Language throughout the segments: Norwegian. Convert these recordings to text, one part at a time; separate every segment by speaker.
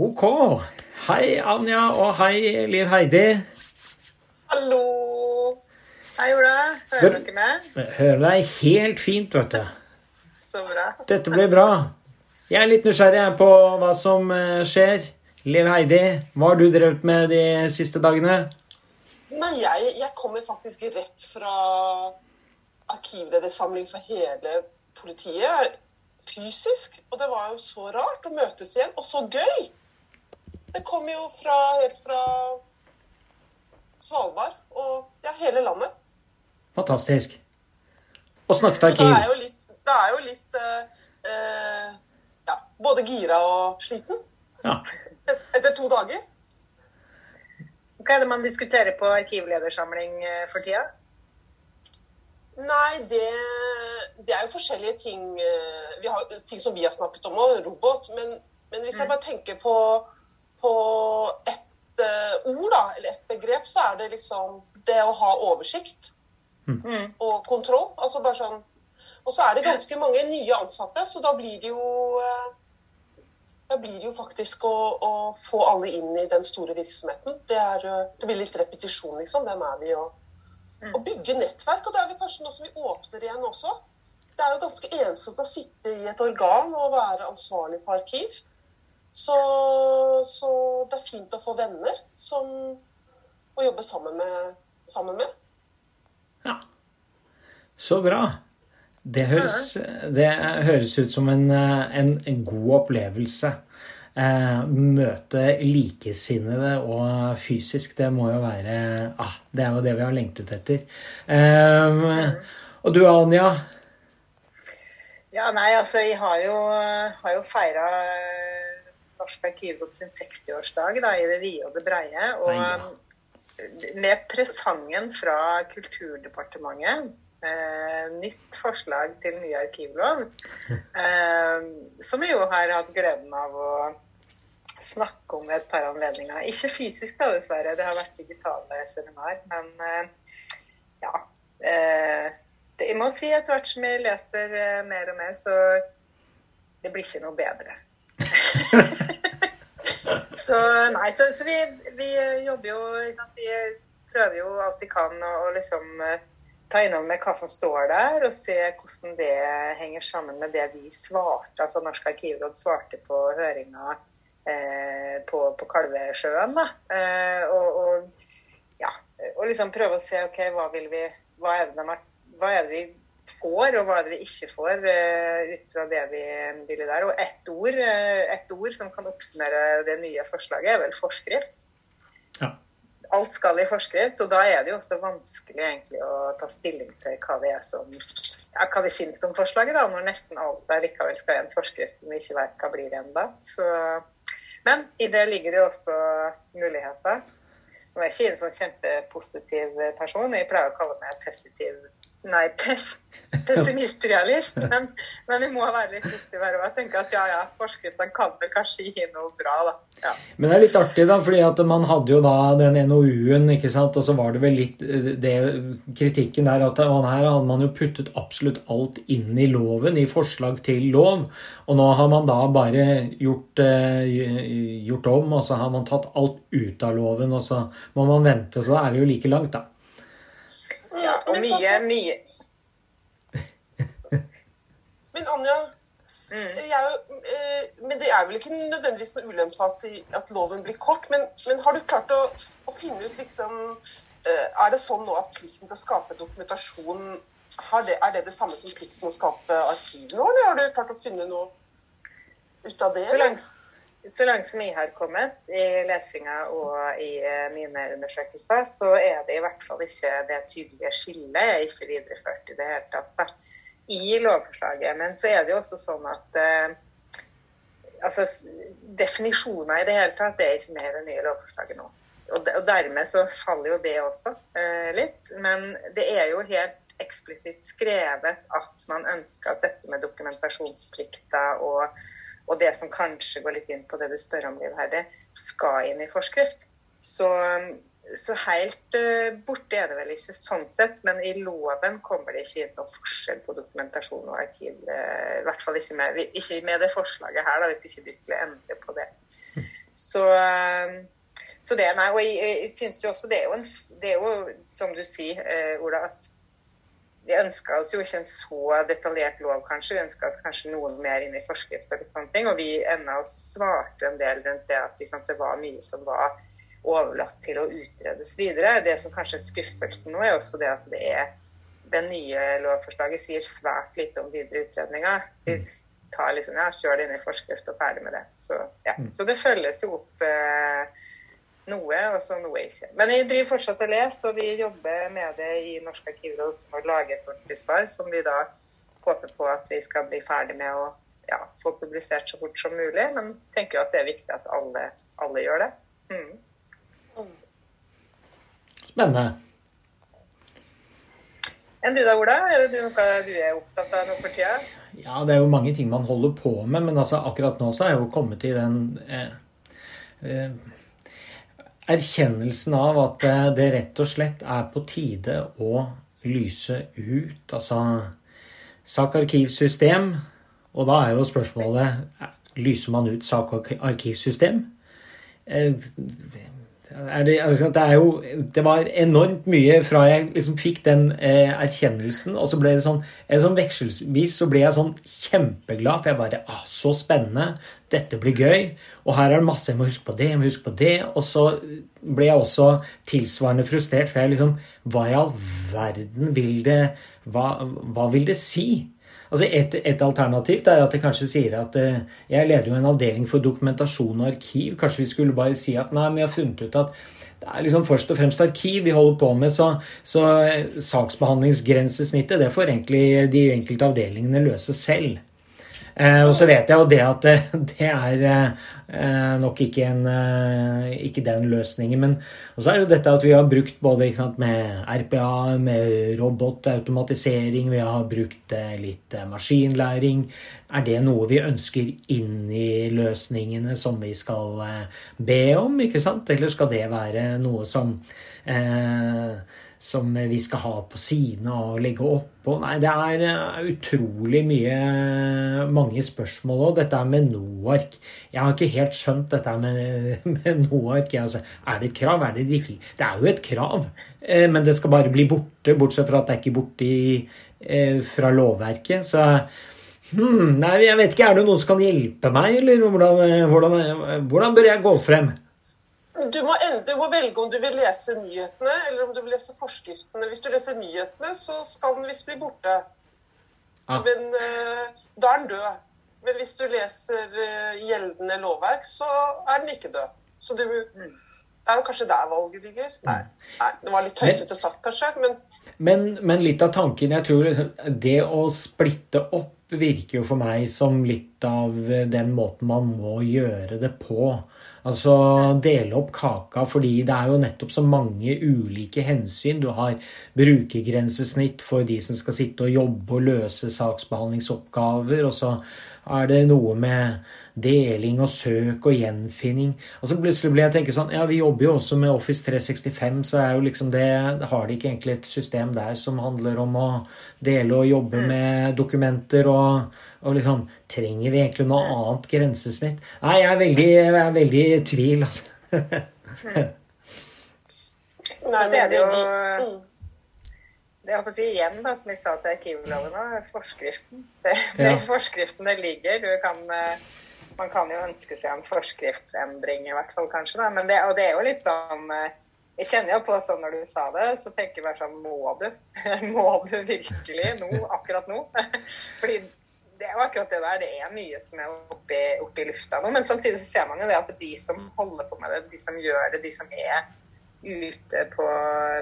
Speaker 1: Ok. Hei, Anja, og hei, Liv Heidi.
Speaker 2: Hallo! Hei, Ola. Hører dere meg?
Speaker 1: Hører deg helt fint, vet du.
Speaker 2: Så bra.
Speaker 1: Dette blir bra. Jeg er litt nysgjerrig på hva som eh, skjer. Liv Heidi, hva har du drevet med de siste dagene?
Speaker 2: Nei, jeg, jeg kommer faktisk rett fra arkivledersamling for hele politiet. Fysisk. Og det var jo så rart å møtes igjen. Og så gøy! Det kom jo fra, helt fra Svalbard og ja, hele landet.
Speaker 1: Fantastisk. Og snakket arkiv.
Speaker 2: Det er jo litt, er jo litt eh, eh, ja, både gira og sliten
Speaker 1: Ja.
Speaker 2: et, etter to dager.
Speaker 3: Hva er det man diskuterer på arkivledersamling eh, for tida?
Speaker 2: Nei, det, det er jo forskjellige ting. eh, Vi har ting som vi har snakket om og robot. Men, men hvis jeg bare tenker på, på ett eh, ord, da, eller ett begrep, så er det liksom det å ha oversikt
Speaker 3: Mm.
Speaker 2: og kontroll. Altså bare sånn Og så er det ganske mange nye ansatte, så da blir det jo eh, Da blir det jo faktisk å, å få alle inn i den store virksomheten. Det, er, eh, det blir litt repetisjon, liksom. Hvem er vi? Og, og bygge nettverk. Og det er vel kanskje noe som vi åpner igjen også. Det er jo ganske ensomt å sitte i et organ og være ansvarlig for arkiv. Så, så det er fint å få venner som å jobbe sammen med. Sammen med.
Speaker 1: ja. Så bra. Det høres, det høres ut som en, en, en god opplevelse. Eh, møte likesinnede og fysisk, det må jo være ah, Det er jo det vi har lengtet etter. Eh, og du Anja?
Speaker 3: Ja, nei, altså, jeg har jo, har jo feira Norsk Arkivråd sin 60-årsdag i det vide og det breie. Og med presangen fra Kulturdepartementet, eh, nytt forslag til ny arkivlov, eh, som vi jo har hatt gleden av å snakke om ved et par anledninger. Ikke fysisk, da, dessverre. Det har vært digitale seminar. Men eh, ja. Eh, det, jeg må si etter hvert som jeg leser eh, mer og mer, så det blir ikke noe bedre. så nei, så, så vi, vi jobber jo sant, Vi prøver jo alt vi kan å, liksom eh, ta innom med hva som står der, og se hvordan det henger sammen med det vi svarte. Altså Norsk arkivråd svarte på høringa eh, på, på Kalvesjøen. da. Eh, og, og, ja, og liksom prøve å se ok, hva vil vi hva er det, de hva er det vi får, og hva er det vi ikke får, eh, ut fra det vi ville der. Og ett ord, eh, ett ord som kan oppsummere det nye forslaget, er vel forskrift.
Speaker 1: Ja.
Speaker 3: Alt skal i forskrift, og da er det jo også vanskelig egentlig å ta stilling til hva det er som ja, hva vi syns om forslaget, da, når nesten alt der likevel skal være en forskrift som vi ikke vet hva blir ennå. Men i det ligger det jo også muligheter. Nå er ikke en sånn kjempepositiv person. Jeg pleier å kalle meg positiv Nei, pess, pessimistrealist. Men, men vi må være litt positive her òg. Jeg tenker at ja, ja, forskriftene kan vel kanskje gi noe bra, da. Ja.
Speaker 1: Men det er litt artig, da, fordi at man hadde jo da den NOU-en, ikke sant, og så var det vel litt eh, det kritikken der at her hadde man jo puttet absolutt alt inn i loven, i forslag til lov. Og nå har man da bare gjort, eh, gjort om, og så har man tatt alt ut av loven, og så må man vente. Så da er vi jo like langt, da.
Speaker 3: Ja og
Speaker 2: Men så-
Speaker 3: mye, mye
Speaker 2: Men Anja,
Speaker 3: mm.
Speaker 2: er eh, men det er vel ikke nødvendigvis noe ulempe at, at loven blir kort. Men, men har du klart å, å finne ut liksom eh, Er det sånn nå at plikten til å skape dokumentasjon har det, Er det det samme som plikten til å skape arkiv nå, eller har du klart å finne noe ut av det? Eller?
Speaker 3: Så langt som jeg har kommet i lesinga og i eh, mine undersøkelser, så er det i hvert fall ikke det tydelige skillet er ikke videreført i det hele tatt i lovforslaget. Men så er det jo også sånn at eh, altså, definisjoner i det hele tatt er ikke med i det nye lovforslaget nå. Og dermed så faller jo det også eh, litt. Men det er jo helt eksplisitt skrevet at man ønsker at dette med dokumentasjonsplikter og, og det som kanskje går litt inn på det du spør om, Liv Heidi, skal inn i forskrift. Så, så helt uh, borte er det vel ikke sånn sett, men i loven kommer det ikke inn noen forskjell på dokumentasjon og arkiv. Uh, I hvert fall ikke med, ikke med det forslaget her, da, hvis ikke de skulle endre på det. Så, så det, nei, og jeg, jeg synes jo også det er jo, en, det er jo som du sier, Ola, at vi ønska oss jo ikke en så detaljert lov, kanskje. Vi ønska oss kanskje noe mer inn i forskrift og sånne ting. Og vi enda svarte en del rundt det at liksom, det var mye som var overlatt til å utredes videre. Det som kanskje er skuffelsen nå, er også det at det er det nye lovforslaget sier svært lite om videre utredninger. De tar liksom, ja, kjør det inn i forskrift og ferdig med det. Så, ja. Mm. så det følges jo opp eh, noe, og så noe ikke. Men jeg driver fortsatt og leser, og vi jobber med det i Norsk arkivråd som å lage et ordentlig svar, som vi da håper på at vi skal bli ferdig med å ja, få publisert så fort som mulig. Men tenker jo at det er viktig at alle, alle gjør det. Mm.
Speaker 1: Spennende.
Speaker 3: Enn du da, Ola? Er det noe du er opptatt av nå for tida?
Speaker 1: Ja, det er jo mange ting man holder på med, men altså, akkurat nå så er jeg jo kommet i den eh, eh, erkjennelsen av at det rett og slett er på tide å lyse ut. Altså sak-arkivsystem. Og da er jo spørsmålet lyser man ut sak-arkivsystem? Eh, det, altså, det, er jo Det var enormt mye fra jeg liksom fikk den eh, erkjennelsen, og så ble det sånn, sånn vekselvis så ble jeg sånn kjempeglad, for jeg bare ah, Så spennende. Dette blir gøy. Og her er det masse jeg må huske på det, jeg må huske på det. Og så ble jeg også tilsvarende frustrert, for jeg liksom Hva i all verden vil det Hva, hva vil det si? Altså et, et, alternativ er at jeg kanskje sier at eh, jeg leder jo en avdeling for dokumentasjon og arkiv. Kanskje vi skulle bare si at nei, vi har funnet ut at det er liksom først og fremst arkiv vi holder på med, så, så saksbehandlingsgrensesnittet det får egentlig de enkelte avdelingene løse selv. Eh, og så vet jeg jo det at det, det er eh, nok ikke, en, eh, ikke, den løsningen. Men så er jo dette at vi har brukt både sant, med RPA, med robotautomatisering, vi har brukt litt maskinlæring. Er det noe vi ønsker inn i løsningene som vi skal be om, ikke sant? Eller skal det være noe som eh, som vi skal ha på sidene og legge oppå. Nei, det er eh, utrolig mye mange spørsmål òg. Dette er med NOARK. Jeg har ikke helt skjønt dette med, med NOARK. Altså, er det et krav? Er det ikke? Det er jo et krav, eh, men det skal bare bli borte. Bortsett fra at det er ikke borte eh, fra lovverket. Så hmm, nei, jeg vet ikke. Er det noen som kan hjelpe meg, eller hvordan, hvordan, hvordan bør jeg gå frem?
Speaker 2: Du må, du må, velge om du vil lese nyhetene eller om du vil lese forskriftene. Hvis du leser nyhetene, så skal den visst bli borte. Ah. Men uh, da er den død. Men hvis du leser uh, gjeldende lovverk, så er den ikke død. Så du, mm. det er jo kanskje der valget ligger. Nei, Nei det var litt tøysete sagt, kanskje. Men...
Speaker 1: men, men litt av tanken Jeg tror det å splitte opp virker jo for meg som litt av den måten man må gjøre det på. Altså dele opp kaka, fordi det er jo nettopp så mange ulike hensyn. Du har brukergrensesnitt for de som skal sitte og jobbe og løse saksbehandlingsoppgaver. Og så er det noe med deling og søk og gjenfinning. Og så plutselig ble jeg tenke sånn Ja, vi jobber jo også med Office 365, så er jo liksom det Har de ikke egentlig et system der som handler om å dele og jobbe mm. med dokumenter og og liksom Trenger vi egentlig noe annet grensesnitt? Nei, jeg er veldig, jeg er veldig i tvil, altså.
Speaker 3: Nei, det er det jo det er fordi igjen, da, som jeg sa til arkivloven, forskriften. Det, det ja. forskriften det ligger. Kan, eh, man kan jo ønske seg en forskriftsendring, i hvert fall kanskje. Da. Men det, og det er jo litt sånn eh, Jeg kjenner jo på sånn når du sa det, så tenker jeg bare sånn Må du? Må du virkelig nå? Akkurat nå? Fordi det er jo akkurat det der. Det er mye som er oppe i lufta nå. Men samtidig så ser man jo det at de som holder på med det, de som gjør det, de som er ute på,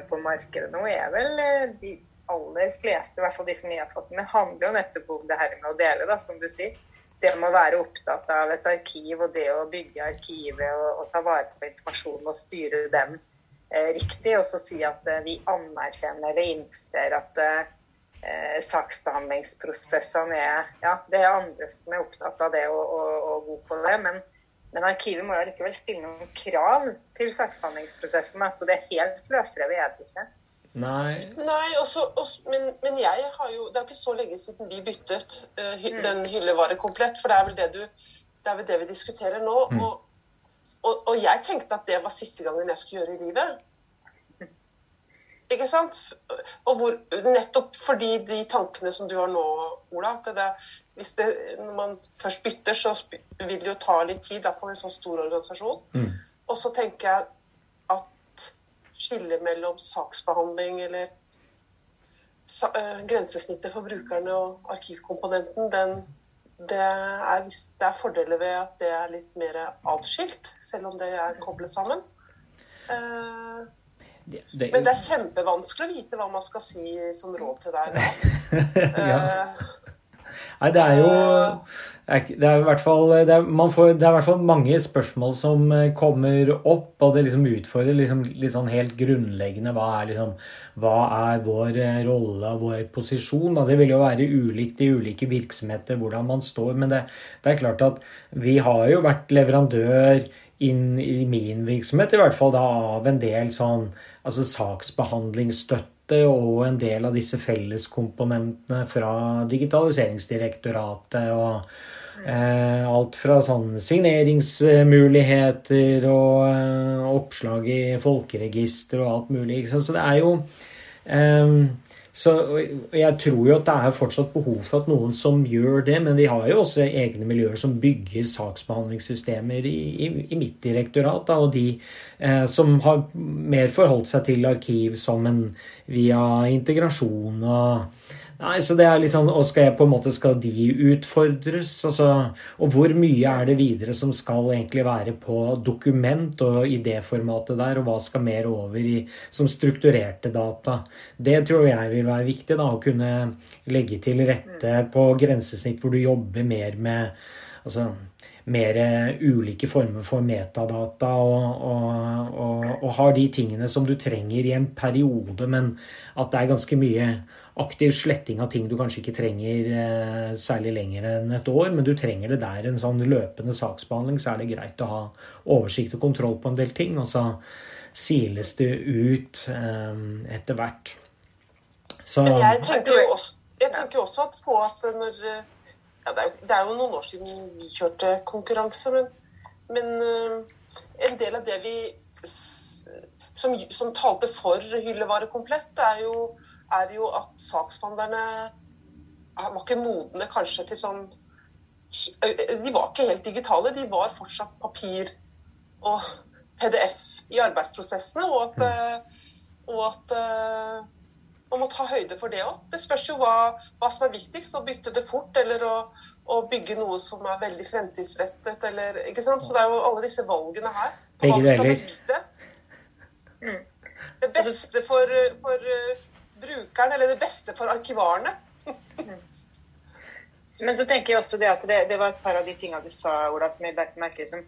Speaker 3: på markedet nå, er vel eh, de aller fleste, i hvert fall de som jeg har fått med, handler jo nettopp om det her med å dele, da, som du sier. Det med å være opptatt av et arkiv og det å bygge arkivet og, og ta vare på informasjonen og styre den eh, riktig. Og så si at eh, vi anerkjenner eller innser at eh, eh, saksbehandlingsprosessene er Ja, det er andre som er opptatt av det og, og, og god på det. Men, men, arkivet må jo likevel stille noen krav til saksbehandlingsprosessen. Så det er helt løsrevet er det ikke.
Speaker 1: Nei.
Speaker 2: Nei også, også, men, men, jeg har jo Det er jo ikke så lenge siden vi byttet uh, hy, mm. den hyllevarekomplett, for det er vel det du Det er vel det vi diskuterer nå. Mm. Og og, og, jeg tenkte at det var siste gangen jeg skulle gjøre i livet. Ikke sant? Og hvor, nettopp fordi de tankene som du har nå, Ola at det, hvis det, Når man først bytter, så vil det jo ta litt tid, i hvert fall i en sånn stor organisasjon. Mm. Og så tenker jeg at skillet mellom saksbehandling eller sa, øh, grensesnittet for brukerne og arkivkomponenten, den, det, er, det er fordeler ved at det er litt mer atskilt, selv om det er koblet sammen. Uh, det, det, Men det er kjempevanskelig å vite hva man skal si som råd til deg ja.
Speaker 1: Nei, det er jo det er, i hvert fall, det er, får, det er i hvert fall mange spørsmål som eh, kommer opp, og det liksom utfordrer liksom, sånn helt grunnleggende hva er, liksom, hva er vår eh, rolle og vår posisjon. Og det vil jo være ulikt i ulike virksomheter hvordan man står, men det, det er klart at vi har jo vært leverandør inn i min virksomhet i hvert fall da, av en del sånn altså saksbehandlingsstøtte og en del av disse felleskomponentene fra Digitaliseringsdirektoratet. og eh, Alt fra sånn signeringsmuligheter og eh, oppslag i folkeregister og alt mulig. Så det er jo eh, så Jeg tror jo at det er fortsatt behov for at noen som gjør det, men vi har jo også egne miljøer som bygger saksbehandlingssystemer i, i, i mitt direktorat. Da, og de eh, som har mer forholdt seg til arkiv som en via integrasjon og Nei, så det er litt sånn, Og skal jeg på en måte, skal de utfordres? Altså, og hvor mye er det videre som skal egentlig være på dokument og idéformatet der, og hva skal mer over i, som strukturerte data? Det tror jeg vil være viktig, da, å kunne legge til rette på grensesnitt hvor du jobber mer med altså, mer ulike former for metadata og, og, og, og, har de tingene som du trenger i en periode, men at det er ganske mye aktiv sletting av ting du kanskje ikke trenger eh, særlig lenger enn et år, men du trenger det der. En sånn løpende saksbehandling, så er det greit å ha oversikt og kontroll på en del ting. Og så siles det ut eh, etter hvert.
Speaker 2: Så Men jeg tenker jo også, jeg tenker også på at når ja, det, er, det, er, jo noen år siden vi kjørte konkurranse, men, men uh, en del av det vi som, som talte for hyllevarekomplett, er jo er jo at saksbehandlerne var ikke modne kanskje til sånn De var ikke helt digitale. De var fortsatt papir og PDF i arbeidsprosessene. Og at, mm. og at man må ta høyde for det òg. Det spørs jo hva, hva, som er viktigst. Å bytte det fort eller å, å, bygge noe som er veldig fremtidsrettet. Eller, ikke sant? Så det er jo alle disse valgene her. På Hva skal vekte. Mm. Det beste for, for brukeren, eller det beste for arkivarene.
Speaker 3: Men så tenker jeg også det at det, det var et par av de tingene du sa, Ola, som jeg merker som,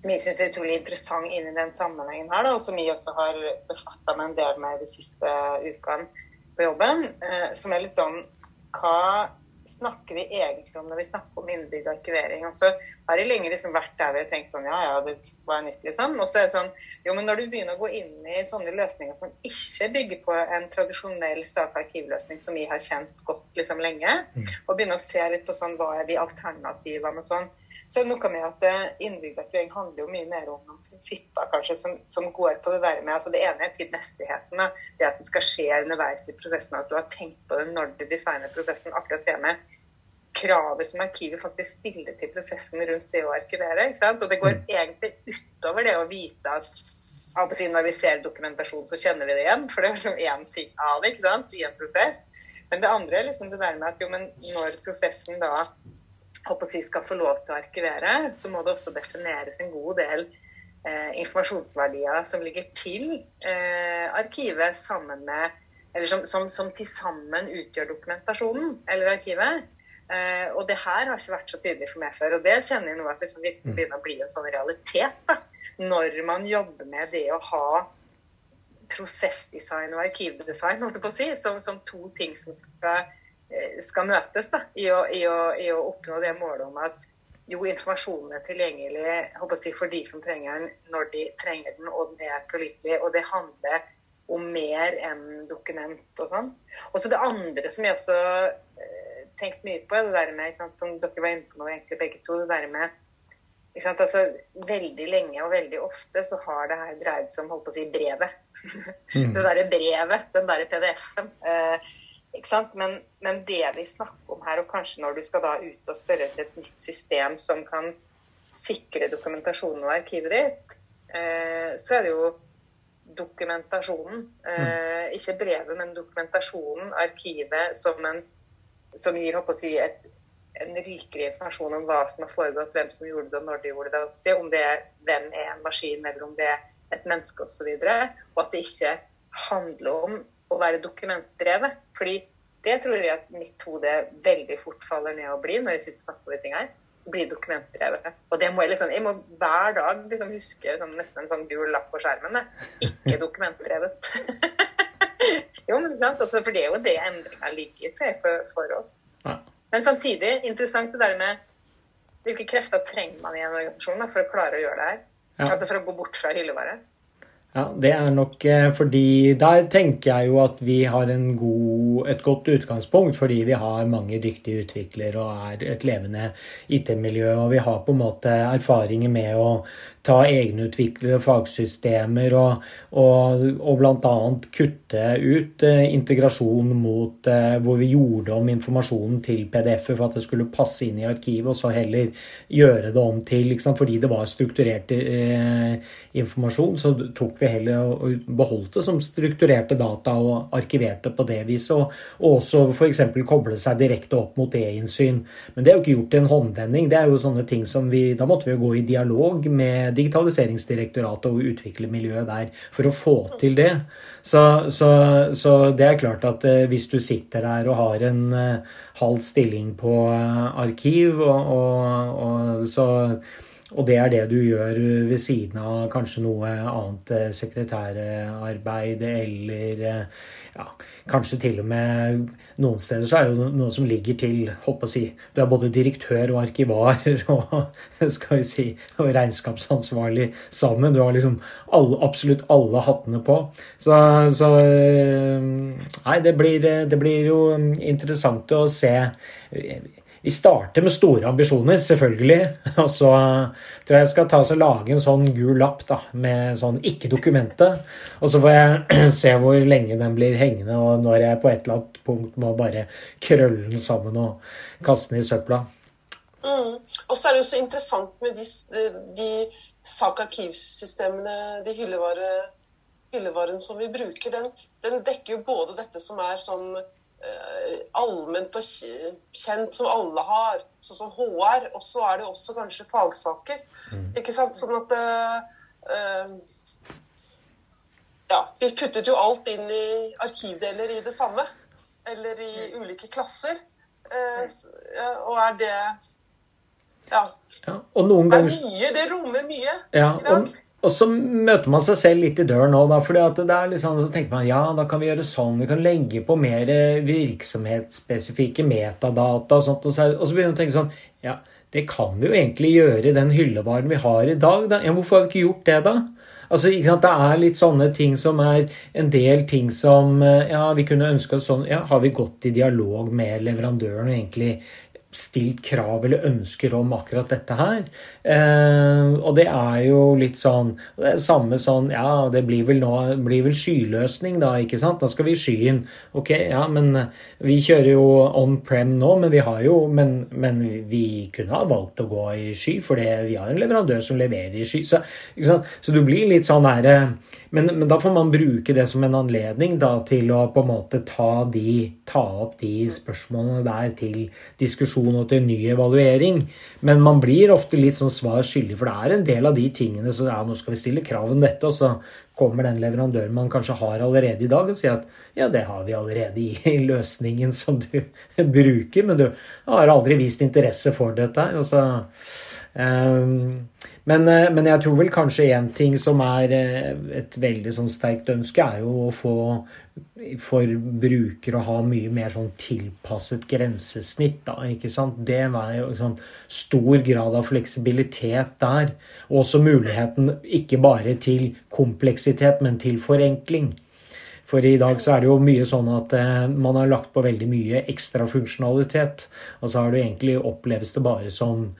Speaker 3: som jeg syns er utrolig interessant inn i den sammenhengen her, da, og som jeg også har befatta meg en del med de siste ukene på jobben. Eh, som er litt sånn Hva snakker vi egentlig om når vi snakker om innebygd arkivering? Og så har det lenge liksom vært der vi har tenkt sånn ja, ja, det var nytt, liksom. Og så er det sånn jo, men når du begynner å gå inn i sånne løsninger som ikke bygger på en tradisjonell sak-arkivløsning som vi har kjent godt liksom lenge, mm. og begynner å se litt på sånn hva er de alternativene og sånn, så er det noe med at eh, innebygd handler jo mye mer om noen prinsipper kanskje som, som, går på det der med altså Det ene er tidmessigheten. Det at det skal skje underveis i prosessen. At du har tenkt på det når du designer prosessen. Akkurat det med kravet som arkivet faktisk stiller til prosessen rundt det å arkivere. ikke sant? Og det går mm. egentlig utover det å vite at av og til når vi ser dokumentasjon, så kjenner vi det igjen. For det er liksom én ting av det ikke sant? i en prosess. Men det andre er liksom det der med at jo, men når prosessen da håper jeg, skal få lov til å arkivere, så må det også defineres en god del eh, informasjonsverdier som ligger til eh, arkivet sammen med Eller som, som, som til sammen utgjør dokumentasjonen eller arkivet. Eh, og det her har ikke vært så tydelig for meg før. Og det kjenner jeg nå at liksom, det mm. begynner å bli en sånn realitet, da, når man jobber med det å ha prosessdesign og arkivdesign si, som, som to ting som skal skal møtes da, i, å, i, å, i, å, oppnå det målet om at jo, informasjonen er tilgjengelig si, for de som trenger den, når de trenger den, og den er pålitelig. Og det handler om mer enn dokument og sånn. Og så det andre som jeg også eh, tenkte mye på, det der med, sant, som dere var inne på nå, egentlig begge to, det der med Altså, veldig lenge og veldig ofte så har det her dreid seg om holdt på å si, brevet. Mm. det derre brevet, den derre PDF-en. Eh, sant? Men, men, det vi snakker om her, og kanskje når du skal da ut og spørre etter et nytt system som kan sikre dokumentasjonen og arkivet ditt, eh, så er det jo dokumentasjonen. Eh, ikke brevet, men dokumentasjonen, arkivet, som, en, som gir å si, et, en rikere informasjon om hva som har foregått, hvem som gjorde det, og når de gjorde det. si, om det er hvem er en maskin, eller om det er et menneske osv. Og, så og at det ikke handler om å være dokumentdrevet. Fordi det tror jeg at mitt hode veldig fort faller ned og blir når jeg sitter og snakker om ting her. Så blir dokumentbrevet. Og det må jeg liksom, jeg må hver dag liksom huske sånn, nesten en sånn gul lapp på skjermen. Ikke dokumentbrevet. jo, men sant? Altså, for det er jo det endringa ligger til for, for oss. Ja. Men samtidig interessant det der med hvilke krefter trenger man i en organisasjon da, for å klare å gjøre det her. Ja. Altså for å gå bort fra hyllevare.
Speaker 1: Ja, det er nok eh, fordi Der tenker jeg jo at vi har god, et godt utgangspunkt, fordi vi har mange dyktige utviklere og er et levende IT-miljø. Og vi har på en måte erfaringer med å ta egenutviklede fagsystemer og, og, og bl.a. kutte ut eh, integrasjon mot eh, hvor vi gjorde om informasjonen til PDF-er for at det skulle passe inn i arkivet, og så heller gjøre det om til liksom, Fordi det var strukturert eh, informasjon, så tok vi heller og beholdt det som strukturerte data og arkiverte på det viset. Og, og også f.eks. koble seg direkte opp mot e-innsyn. Men det er jo ikke gjort i en håndvending. Det er jo sånne ting som vi Da måtte vi jo gå i dialog med Digitaliseringsdirektoratet og utvikle miljøet der for å få til det. Så, så, så det er klart at eh, hvis du sitter der og har en eh, halv stilling på eh, arkiv, og, og, og så og det er det du gjør ved siden av kanskje noe annet sekretærarbeid eller ja, kanskje til og med noen steder så er det noe som ligger til håper å si, Du er både direktør og arkivar og skal vi si, og regnskapsansvarlig sammen. Du har liksom alle, absolutt alle hattene på. Så, så Nei, det blir, det blir jo interessant å se vi starter med store ambisjoner, selvfølgelig. Og så tror jeg jeg skal ta og lage en sånn gul lapp da, med sånn 'ikke dokumentet'. Og så får jeg se hvor lenge den blir hengende, og når jeg på et eller annet punkt må bare krølle den sammen og kaste den i søpla.
Speaker 2: Mm. Og så er det jo så interessant med de, de sak-arkivsystemene, de hyllevare, hyllevaren som vi bruker. Den, den dekker jo både dette som er sånn Eh, allment og kjent som alle har, sånn som HR. Og så er det også kanskje fagsaker. Mm. Ikke sant? Sånn at uh, Ja, vi puttet jo alt inn i arkivdeler i det samme. Eller i ulike klasser. Uh, og er det Ja.
Speaker 1: ja og noen ganger...
Speaker 2: Det er mye. Det rommer mye
Speaker 1: ja, i dag. Og og så møter man seg selv litt i døren nå, da, er liksom, så tenker man ja, da kan vi gjøre sånn. Vi kan legge på mer virksomhetsspesifikke metadata og sånt. Og så, så begynner man å tenke sånn Ja, det kan vi jo egentlig gjøre i den hyllevaren vi har i dag. Da. Ja, hvorfor har vi ikke gjort det, da? Altså, Det er litt sånne ting som er en del ting som Ja, vi kunne ønske oss sånn Ja, har vi gått i dialog med leverandøren og egentlig stilt krav eller ønsker om akkurat dette her. Eh, og det er jo litt sånn Det er samme sånn Ja, det blir vel nå blir vel skyløsning, da, ikke sant? Da skal vi i skyen. Ok, ja, men vi kjører jo on prem nå, men vi har jo Men, men vi kunne ha valgt å gå i sky, for vi har en leverandør som leverer i sky. Så, så du blir litt sånn her men, men, da får man bruke det som en anledning da, til å på en måte ta, de, ta opp de spørsmålene der til diskusjon og til ny evaluering. Men man blir ofte litt sånn svar skyldig, for det er en del av de tingene så ja, nå skal vi stille krav om dette, og så kommer den leverandøren man kanskje har allerede i dag, og sier at ja, det har vi allerede i løsningen som du bruker, men du har aldri vist interesse for dette. og så men, eh, men, jeg tror vel kanskje én ting som er eh, et veldig sånn sterkt ønske, er jo å få for brukere å ha mye mer sånn tilpasset grensesnitt. Da, ikke sant? Det var jo sånn stor grad av fleksibilitet der. Og også muligheten ikke bare til kompleksitet, men til forenkling. For i dag så er det jo mye sånn at eh, man har lagt på veldig mye ekstra funksjonalitet. Og så har det egentlig oppleves det bare som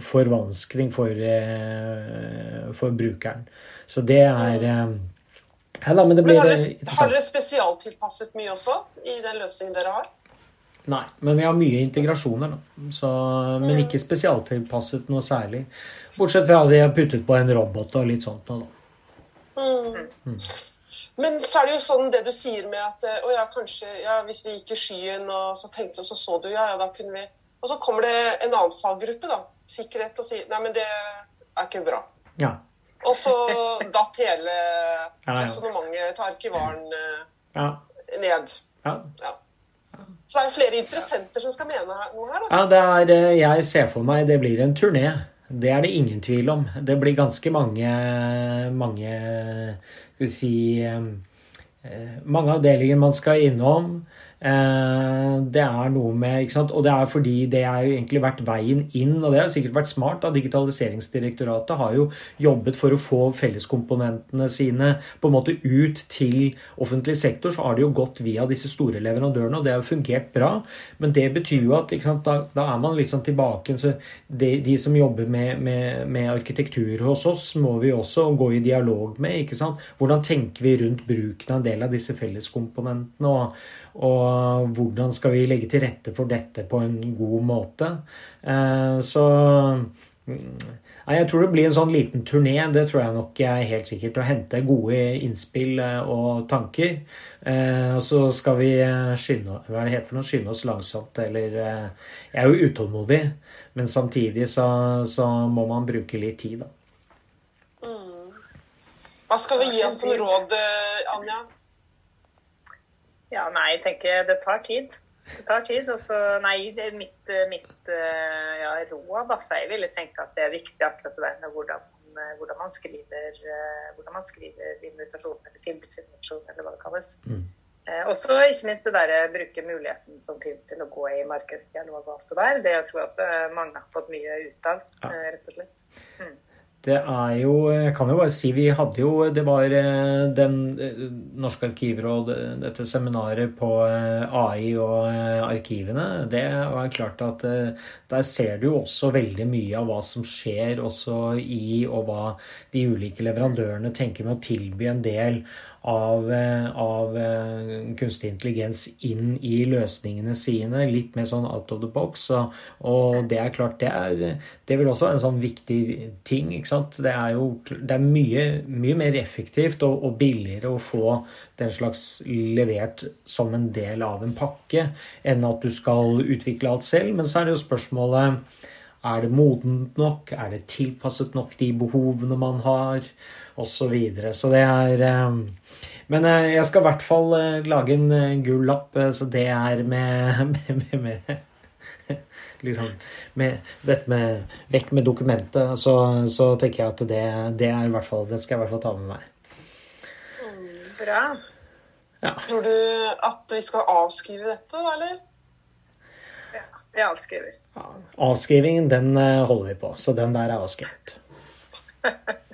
Speaker 1: forvanskning for, eh, for brukeren. Så det er eh, ja, da, men det blir
Speaker 2: Men har dere, har dere spesialtilpasset mye også i den løsningen dere har?
Speaker 1: Nei, men vi har mye integrasjoner, da. Så, men ikke spesialtilpasset noe særlig. Bortsett fra at vi har puttet på en robot og litt sånt noe, da.
Speaker 2: Mm. Men så er det jo sånn det du sier med at eh, å ja, kanskje ja, hvis vi gikk i skyen og så tenkte og så så du, ja, ja, da kunne vi Og så kommer det en annen faggruppe, da, sikkerhet, og sier nei, men det er ikke bra.
Speaker 1: Ja.
Speaker 2: Og så datt hele resonnementet til arkivaren
Speaker 1: Ja.
Speaker 2: ned.
Speaker 1: ja.
Speaker 2: Ja. Så det er flere interessenter som skal mene noe her, da.
Speaker 1: Ja, det er, eh, jeg ser for meg det blir en turné. Det er det ingen tvil om. Det blir ganske mange, mange Skal vi si eh, eh, Mange avdelinger man skal innom. Eh, Det er noe med ikke sant? Og det er fordi det har jo egentlig vært veien inn, og det har sikkert vært smart. da Digitaliseringsdirektoratet har jo jobbet for å få felleskomponentene sine på en måte ut til offentlig sektor. Så har det jo gått via disse store leverandørene, og det har jo fungert bra. Men det betyr jo at sant, da, da er man liksom tilbake så de, de som jobber med, med, med arkitektur hos oss, må vi også gå i dialog med. ikke sant? Hvordan tenker vi rundt bruken av en del av disse felleskomponentene? og og hvordan skal vi legge til rette for dette på en god måte. Eh, Så mm, Nei, Jeg tror det blir en sånn liten turné. Det tror jeg nok er helt sikkert. Å hente gode innspill eh, og tanker. Eh, Og så skal vi skynde, hva er det heter for noe? skynde oss langsomt. Eller eh, Jeg er jo utålmodig, men samtidig så, så må man bruke litt tid, da.
Speaker 2: Hva skal vi gi oss som råd, Anja?
Speaker 3: Ja, nei, jeg tenker det tar tid. Det tar tid. Altså, nei, det er mitt, mitt eh, ja, råd altså, Jeg ville tenke at det er viktig akkurat det med hvordan, hvordan, man skriver, eh, hvordan man skriver invitasjon eller tilbudsinvitasjon, eller hva det kalles.
Speaker 1: Mm.
Speaker 3: Eh, også ikke minst det der eh, bruke muligheten som finnes til å gå i markedsdialog og alt det der. Det tror jeg også mange har fått mye ut av,
Speaker 1: Ja.
Speaker 3: eh, rett og slett.
Speaker 1: Det er jo Jeg kan jo bare si vi hadde jo Det var eh, den eh, Norske arkivråd, eh, dette seminaret på AI og arkivene. Det var klart at der ser du jo også veldig mye av hva som skjer også i, og hva de ulike leverandørene tenker med å tilby en del av, eh, av eh, kunstig intelligens inn i løsningene sine. Litt mer sånn out of the box. Og, og det er klart, det, er, det vil også være en sånn viktig ting. ikke sant? Det er jo det er mye, mye mer effektivt og, og billigere å få den slags levert som en del av en pakke, enn at du skal utvikle alt selv. Men så er det jo spørsmålet er det modent nok? Er det tilpasset nok de behovene man har? Og så videre. Så det er eh, Men eh, jeg skal i hvert fall eh, lage en gul lapp, så det er med, med, med, med Liksom med dette med Vekk med dokumentet. Så, så tenker jeg at det, det er i hvert fall Det skal jeg i hvert fall ta med meg.
Speaker 3: Bra.
Speaker 2: Tror du at vi skal avskrive dette, da, eller?
Speaker 3: Ja, jeg avskriver.
Speaker 1: Avskrivingen, den eh, holder vi på. Så den der er avskrevet.